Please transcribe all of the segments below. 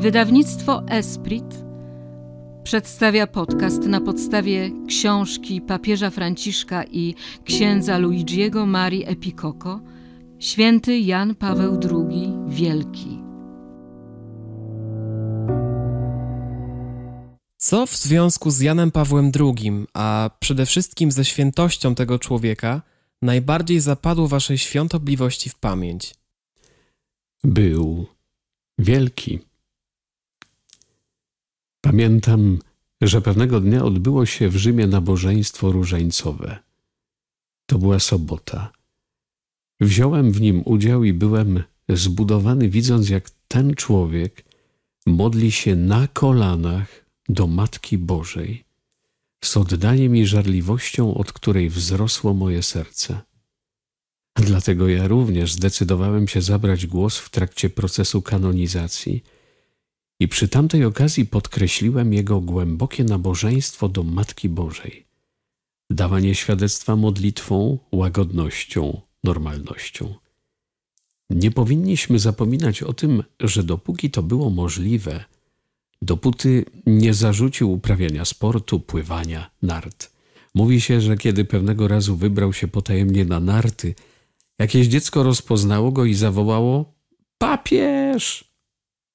Wydawnictwo Esprit przedstawia podcast na podstawie książki papieża Franciszka i księdza Luigiego Marii Epicoco Święty Jan Paweł II Wielki. Co w związku z Janem Pawłem II, a przede wszystkim ze świętością tego człowieka, najbardziej zapadło waszej świątobliwości w pamięć? Był wielki. Pamiętam, że pewnego dnia odbyło się w Rzymie nabożeństwo różańcowe. To była sobota. Wziąłem w nim udział i byłem zbudowany, widząc, jak ten człowiek modli się na kolanach do Matki Bożej, z oddaniem i żarliwością, od której wzrosło moje serce. Dlatego ja również zdecydowałem się zabrać głos w trakcie procesu kanonizacji i przy tamtej okazji podkreśliłem jego głębokie nabożeństwo do Matki Bożej, dawanie świadectwa modlitwą, łagodnością, normalnością. Nie powinniśmy zapominać o tym, że dopóki to było możliwe, dopóty nie zarzucił uprawiania sportu, pływania, nart. Mówi się, że kiedy pewnego razu wybrał się potajemnie na narty, jakieś dziecko rozpoznało go i zawołało: Papież!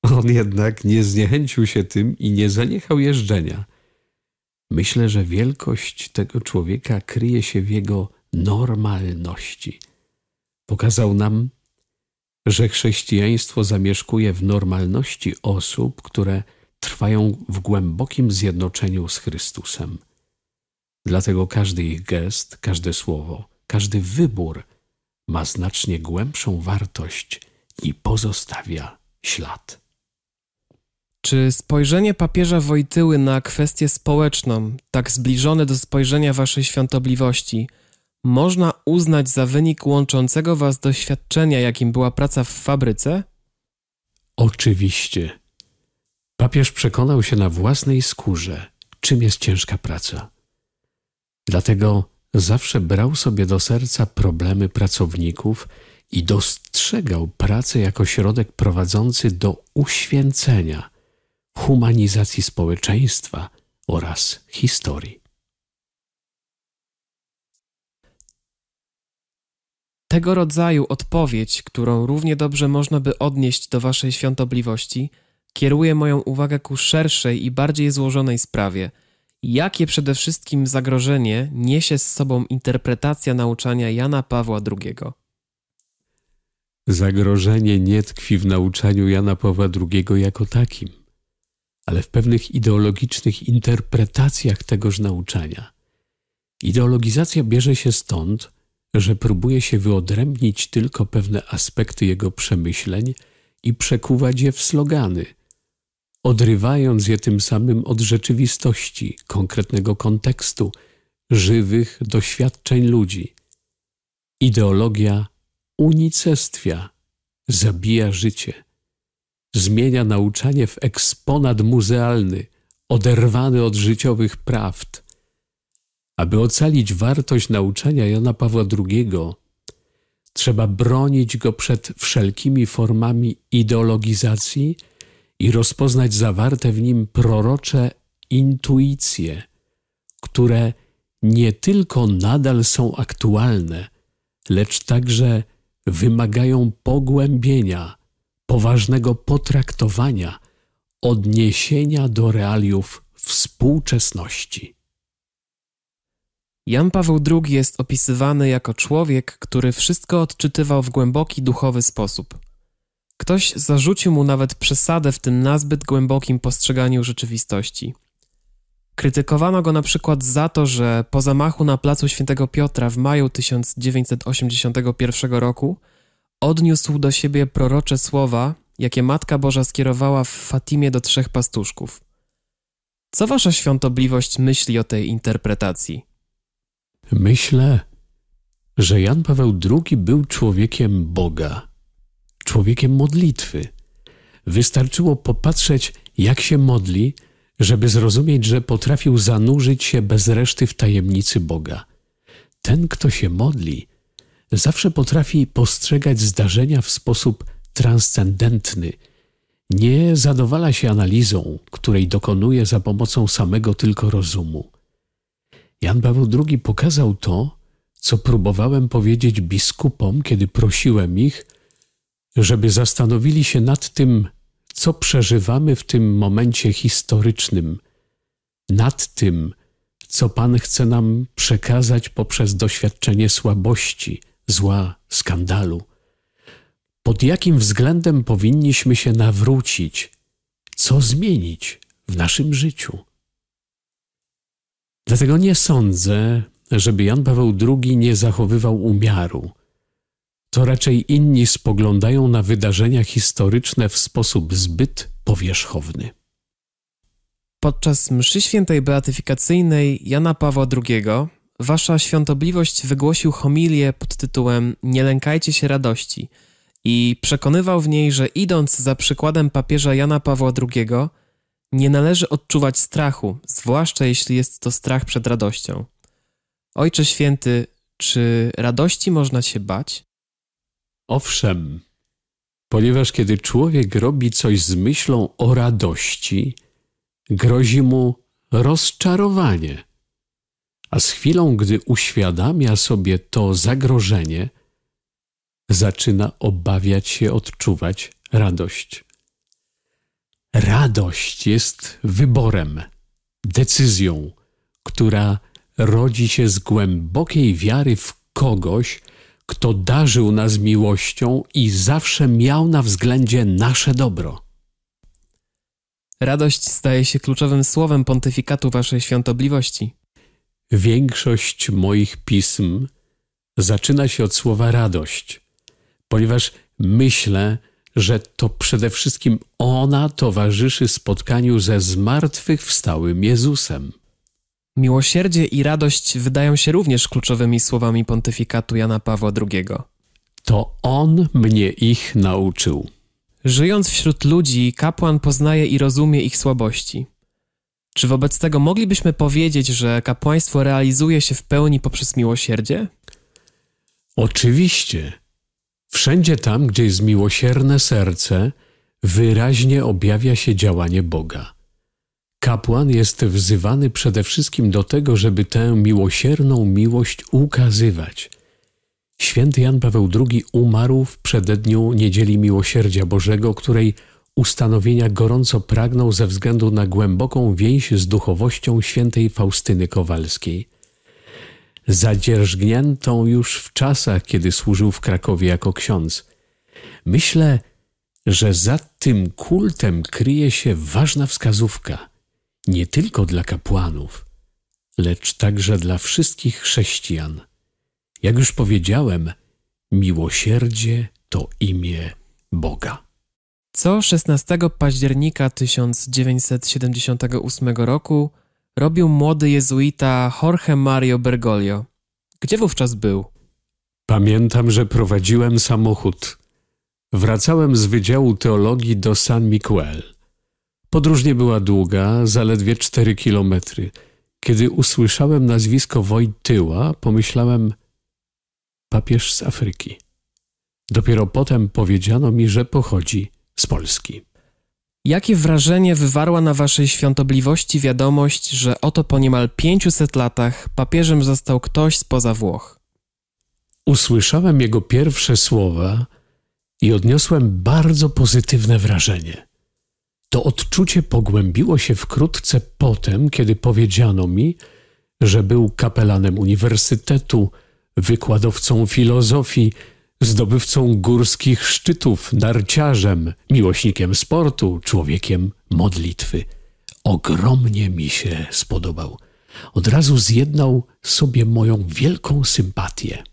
On jednak nie zniechęcił się tym i nie zaniechał jeżdżenia. Myślę, że wielkość tego człowieka kryje się w jego normalności. Pokazał nam, że chrześcijaństwo zamieszkuje w normalności osób, które trwają w głębokim zjednoczeniu z Chrystusem. Dlatego każdy ich gest, każde słowo, każdy wybór ma znacznie głębszą wartość i pozostawia ślad. Czy spojrzenie papieża Wojtyły na kwestię społeczną, tak zbliżone do spojrzenia waszej świątobliwości, można uznać za wynik łączącego was doświadczenia, jakim była praca w fabryce? Oczywiście. Papież przekonał się na własnej skórze, czym jest ciężka praca. Dlatego zawsze brał sobie do serca problemy pracowników i dostrzegał pracę jako środek prowadzący do uświęcenia, humanizacji społeczeństwa oraz historii. Tego rodzaju odpowiedź, którą równie dobrze można by odnieść do waszej świątobliwości, kieruje moją uwagę ku szerszej i bardziej złożonej sprawie. Jakie przede wszystkim zagrożenie niesie z sobą interpretacja nauczania Jana Pawła II? Zagrożenie nie tkwi w nauczaniu Jana Pawła II jako takim, ale w pewnych ideologicznych interpretacjach tegoż nauczania. Ideologizacja bierze się stąd, że próbuje się wyodrębnić tylko pewne aspekty jego przemyśleń i przekuwać je w slogany, odrywając je tym samym od rzeczywistości, konkretnego kontekstu, żywych doświadczeń ludzi. Ideologia unicestwia, zabija życie, zmienia nauczanie w eksponat muzealny, oderwany od życiowych prawd. Aby ocalić wartość nauczania Jana Pawła II, trzeba bronić go przed wszelkimi formami ideologizacji i rozpoznać zawarte w nim prorocze intuicje, które nie tylko nadal są aktualne, lecz także wymagają pogłębienia, poważnego potraktowania, odniesienia do realiów współczesności. Jan Paweł II jest opisywany jako człowiek, który wszystko odczytywał w głęboki duchowy sposób. Ktoś zarzucił mu nawet przesadę w tym nazbyt głębokim postrzeganiu rzeczywistości. Krytykowano go na przykład za to, że po zamachu na placu Świętego Piotra w maju 1981 roku odniósł do siebie prorocze słowa, jakie Matka Boża skierowała w Fatimie do trzech pastuszków. Co wasza świątobliwość myśli o tej interpretacji? Myślę, że Jan Paweł II był człowiekiem Boga, człowiekiem modlitwy. Wystarczyło popatrzeć, jak się modli, żeby zrozumieć, że potrafił zanurzyć się bez reszty w tajemnicy Boga. Ten, kto się modli, zawsze potrafi postrzegać zdarzenia w sposób transcendentny, nie zadowala się analizą, której dokonuje za pomocą samego tylko rozumu. Jan Paweł II pokazał to, co próbowałem powiedzieć biskupom, kiedy prosiłem ich, żeby zastanowili się nad tym, co przeżywamy w tym momencie historycznym, nad tym, co Pan chce nam przekazać poprzez doświadczenie słabości, zła, skandalu. Pod jakim względem powinniśmy się nawrócić, co zmienić w naszym życiu? Dlatego nie sądzę, żeby Jan Paweł II nie zachowywał umiaru. To raczej inni spoglądają na wydarzenia historyczne w sposób zbyt powierzchowny. Podczas mszy świętej beatyfikacyjnej Jana Pawła II wasza świątobliwość wygłosił homilię pod tytułem Nie lękajcie się radości i przekonywał w niej, że idąc za przykładem papieża Jana Pawła II, nie należy odczuwać strachu, zwłaszcza jeśli jest to strach przed radością. Ojcze Święty, czy radości można się bać? Owszem, ponieważ kiedy człowiek robi coś z myślą o radości, grozi mu rozczarowanie. A z chwilą, gdy uświadamia sobie to zagrożenie, zaczyna obawiać się odczuwać radość. Radość jest wyborem, decyzją, która rodzi się z głębokiej wiary w kogoś, kto darzył nas miłością i zawsze miał na względzie nasze dobro. Radość staje się kluczowym słowem pontyfikatu Waszej świątobliwości. Większość moich pism zaczyna się od słowa radość, ponieważ myślę, że to przede wszystkim ona towarzyszy spotkaniu ze zmartwychwstałym Jezusem. Miłosierdzie i radość wydają się również kluczowymi słowami pontyfikatu Jana Pawła II. To on mnie ich nauczył. Żyjąc wśród ludzi, kapłan poznaje i rozumie ich słabości. Czy wobec tego moglibyśmy powiedzieć, że kapłaństwo realizuje się w pełni poprzez miłosierdzie? Oczywiście. Wszędzie tam, gdzie jest miłosierne serce, wyraźnie objawia się działanie Boga. Kapłan jest wzywany przede wszystkim do tego, żeby tę miłosierną miłość ukazywać. Święty Jan Paweł II umarł w przededniu Niedzieli Miłosierdzia Bożego, której ustanowienia gorąco pragnął ze względu na głęboką więź z duchowością świętej Faustyny Kowalskiej. Zadzierżgniętą już w czasach, kiedy służył w Krakowie jako ksiądz. Myślę, że za tym kultem kryje się ważna wskazówka, nie tylko dla kapłanów, lecz także dla wszystkich chrześcijan. Jak już powiedziałem, miłosierdzie to imię Boga. Co 16 października 1978 roku robił młody jezuita Jorge Mario Bergoglio? Gdzie wówczas był? Pamiętam, że prowadziłem samochód. Wracałem z Wydziału Teologii do San Miguel. Podróż nie była długa, zaledwie cztery kilometry. Kiedy usłyszałem nazwisko Wojtyła, pomyślałem papież z Afryki. Dopiero potem powiedziano mi, że pochodzi z Polski. Jakie wrażenie wywarła na waszej świątobliwości wiadomość, że oto po niemal 500 latach papieżem został ktoś spoza Włoch? Usłyszałem jego pierwsze słowa i odniosłem bardzo pozytywne wrażenie. To odczucie pogłębiło się wkrótce potem, kiedy powiedziano mi, że był kapelanem uniwersytetu, wykładowcą filozofii, zdobywcą górskich szczytów, narciarzem, miłośnikiem sportu, człowiekiem modlitwy. Ogromnie mi się spodobał. Od razu zjednał sobie moją wielką sympatię.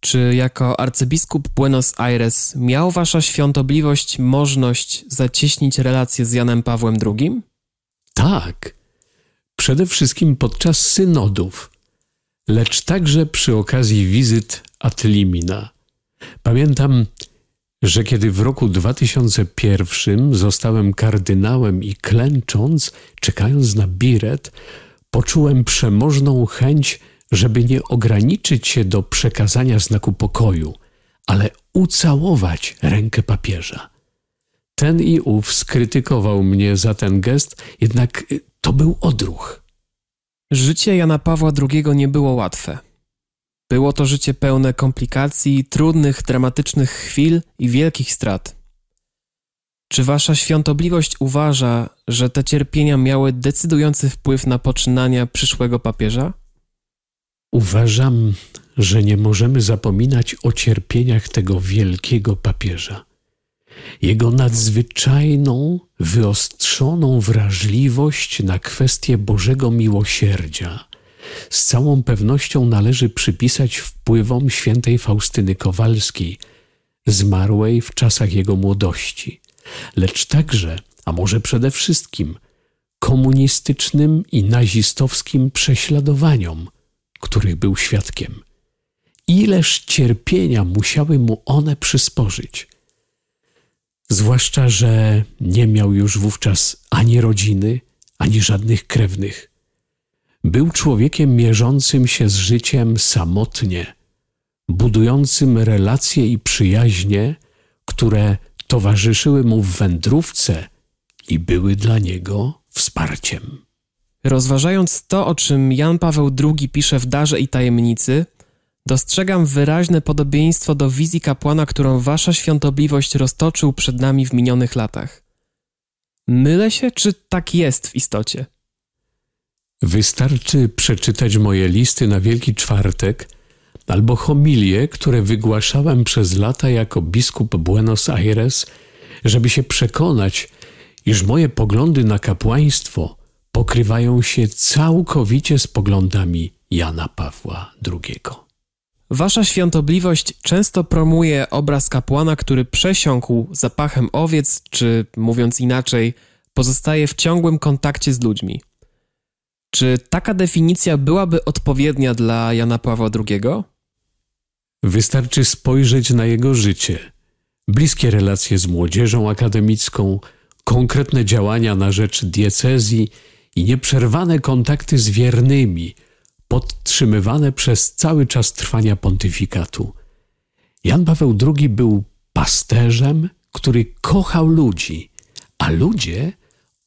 Czy jako arcybiskup Buenos Aires miał wasza świątobliwość możliwość zacieśnić relacje z Janem Pawłem II? Tak. Przede wszystkim podczas synodów, lecz także przy okazji wizyt ad limina. Pamiętam, że kiedy w roku 2001 zostałem kardynałem i klęcząc, czekając na biret, poczułem przemożną chęć, żeby nie ograniczyć się do przekazania znaku pokoju, ale ucałować rękę papieża. Ten i ów skrytykował mnie za ten gest, jednak to był odruch. Życie Jana Pawła II nie było łatwe. Było to życie pełne komplikacji, trudnych, dramatycznych chwil i wielkich strat. Czy wasza świątobliwość uważa, że te cierpienia miały decydujący wpływ na poczynania przyszłego papieża? Uważam, że nie możemy zapominać o cierpieniach tego wielkiego papieża. Jego nadzwyczajną, wyostrzoną wrażliwość na kwestie Bożego miłosierdzia z całą pewnością należy przypisać wpływom świętej Faustyny Kowalskiej, zmarłej w czasach jego młodości, lecz także, a może przede wszystkim, komunistycznym i nazistowskim prześladowaniom, których był świadkiem. Ileż cierpienia musiały mu one przysporzyć. Zwłaszcza, że nie miał już wówczas ani rodziny, ani żadnych krewnych. Był człowiekiem mierzącym się z życiem samotnie, budującym relacje i przyjaźnie, które towarzyszyły mu w wędrówce i były dla niego wsparciem. Rozważając to, o czym Jan Paweł II pisze w Darze i Tajemnicy, dostrzegam wyraźne podobieństwo do wizji kapłana, którą wasza świątobliwość roztoczył przed nami w minionych latach. Mylę się, czy tak jest w istocie? Wystarczy przeczytać moje listy na Wielki Czwartek albo homilie, które wygłaszałem przez lata jako biskup Buenos Aires, żeby się przekonać, iż moje poglądy na kapłaństwo pokrywają się całkowicie z poglądami Jana Pawła II. Wasza świątobliwość często promuje obraz kapłana, który przesiąkł zapachem owiec, czy mówiąc inaczej, pozostaje w ciągłym kontakcie z ludźmi. Czy taka definicja byłaby odpowiednia dla Jana Pawła II? Wystarczy spojrzeć na jego życie. Bliskie relacje z młodzieżą akademicką, konkretne działania na rzecz diecezji i nieprzerwane kontakty z wiernymi, podtrzymywane przez cały czas trwania pontyfikatu. Jan Paweł II był pasterzem, który kochał ludzi, a ludzie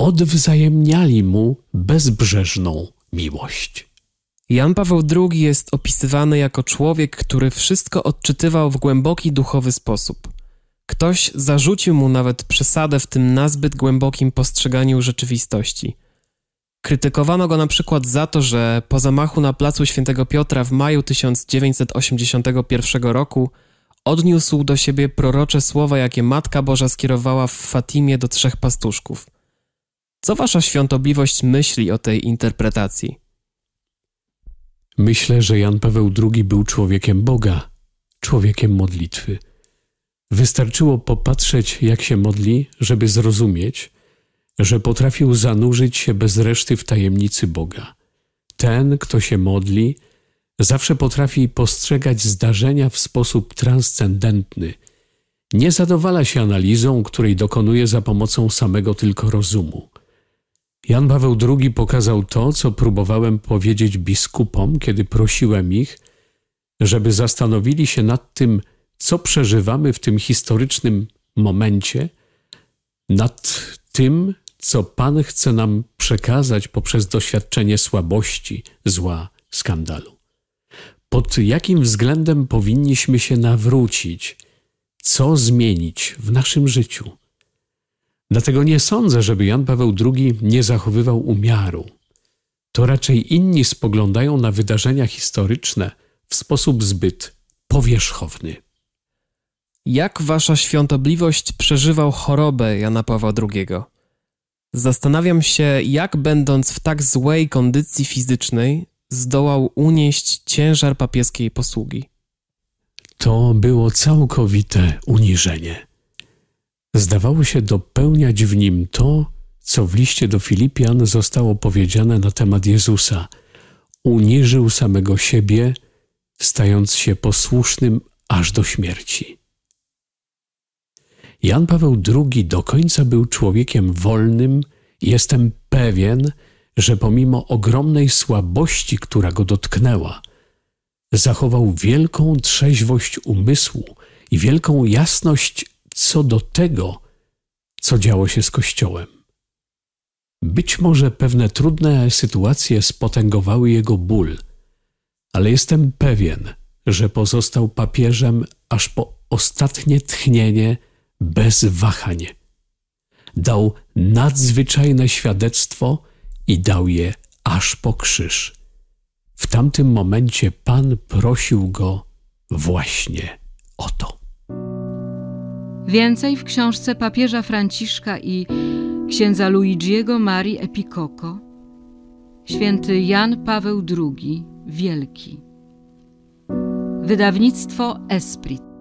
odwzajemniali mu bezbrzeżną miłość. Jan Paweł II jest opisywany jako człowiek, który wszystko odczytywał w głęboki duchowy sposób. Ktoś zarzucił mu nawet przesadę w tym nazbyt głębokim postrzeganiu rzeczywistości. Krytykowano go na przykład za to, że po zamachu na placu Świętego Piotra w maju 1981 roku odniósł do siebie prorocze słowa, jakie Matka Boża skierowała w Fatimie do trzech pastuszków. Co wasza świątobliwość myśli o tej interpretacji? Myślę, że Jan Paweł II był człowiekiem Boga, człowiekiem modlitwy. Wystarczyło popatrzeć, jak się modli, żeby zrozumieć, że potrafił zanurzyć się bez reszty w tajemnicy Boga. Ten, kto się modli, zawsze potrafi postrzegać zdarzenia w sposób transcendentny. Nie zadowala się analizą, której dokonuje za pomocą samego tylko rozumu. Jan Paweł II pokazał to, co próbowałem powiedzieć biskupom, kiedy prosiłem ich, żeby zastanowili się nad tym, co przeżywamy w tym historycznym momencie, nad tym, co Pan chce nam przekazać poprzez doświadczenie słabości, zła, skandalu. Pod jakim względem powinniśmy się nawrócić, co zmienić w naszym życiu? Dlatego nie sądzę, żeby Jan Paweł II nie zachowywał umiaru. To raczej inni spoglądają na wydarzenia historyczne w sposób zbyt powierzchowny. Jak wasza świątobliwość przeżywał chorobę Jana Pawła II? Zastanawiam się, jak będąc w tak złej kondycji fizycznej, zdołał unieść ciężar papieskiej posługi. To było całkowite uniżenie. Zdawało się dopełniać w nim to, co w liście do Filipian zostało powiedziane na temat Jezusa. Uniżył samego siebie, stając się posłusznym aż do śmierci. Jan Paweł II do końca był człowiekiem wolnym i jestem pewien, że pomimo ogromnej słabości, która go dotknęła, zachował wielką trzeźwość umysłu i wielką jasność co do tego, co działo się z Kościołem. Być może pewne trudne sytuacje spotęgowały jego ból, ale jestem pewien, że pozostał papieżem aż po ostatnie tchnienie bez wahań. Dał nadzwyczajne świadectwo i dał je aż po krzyż. W tamtym momencie Pan prosił go właśnie o to. Więcej w książce papieża Franciszka i księdza Luigiego Marii Epicoco, święty Jan Paweł II Wielki. Wydawnictwo Esprit.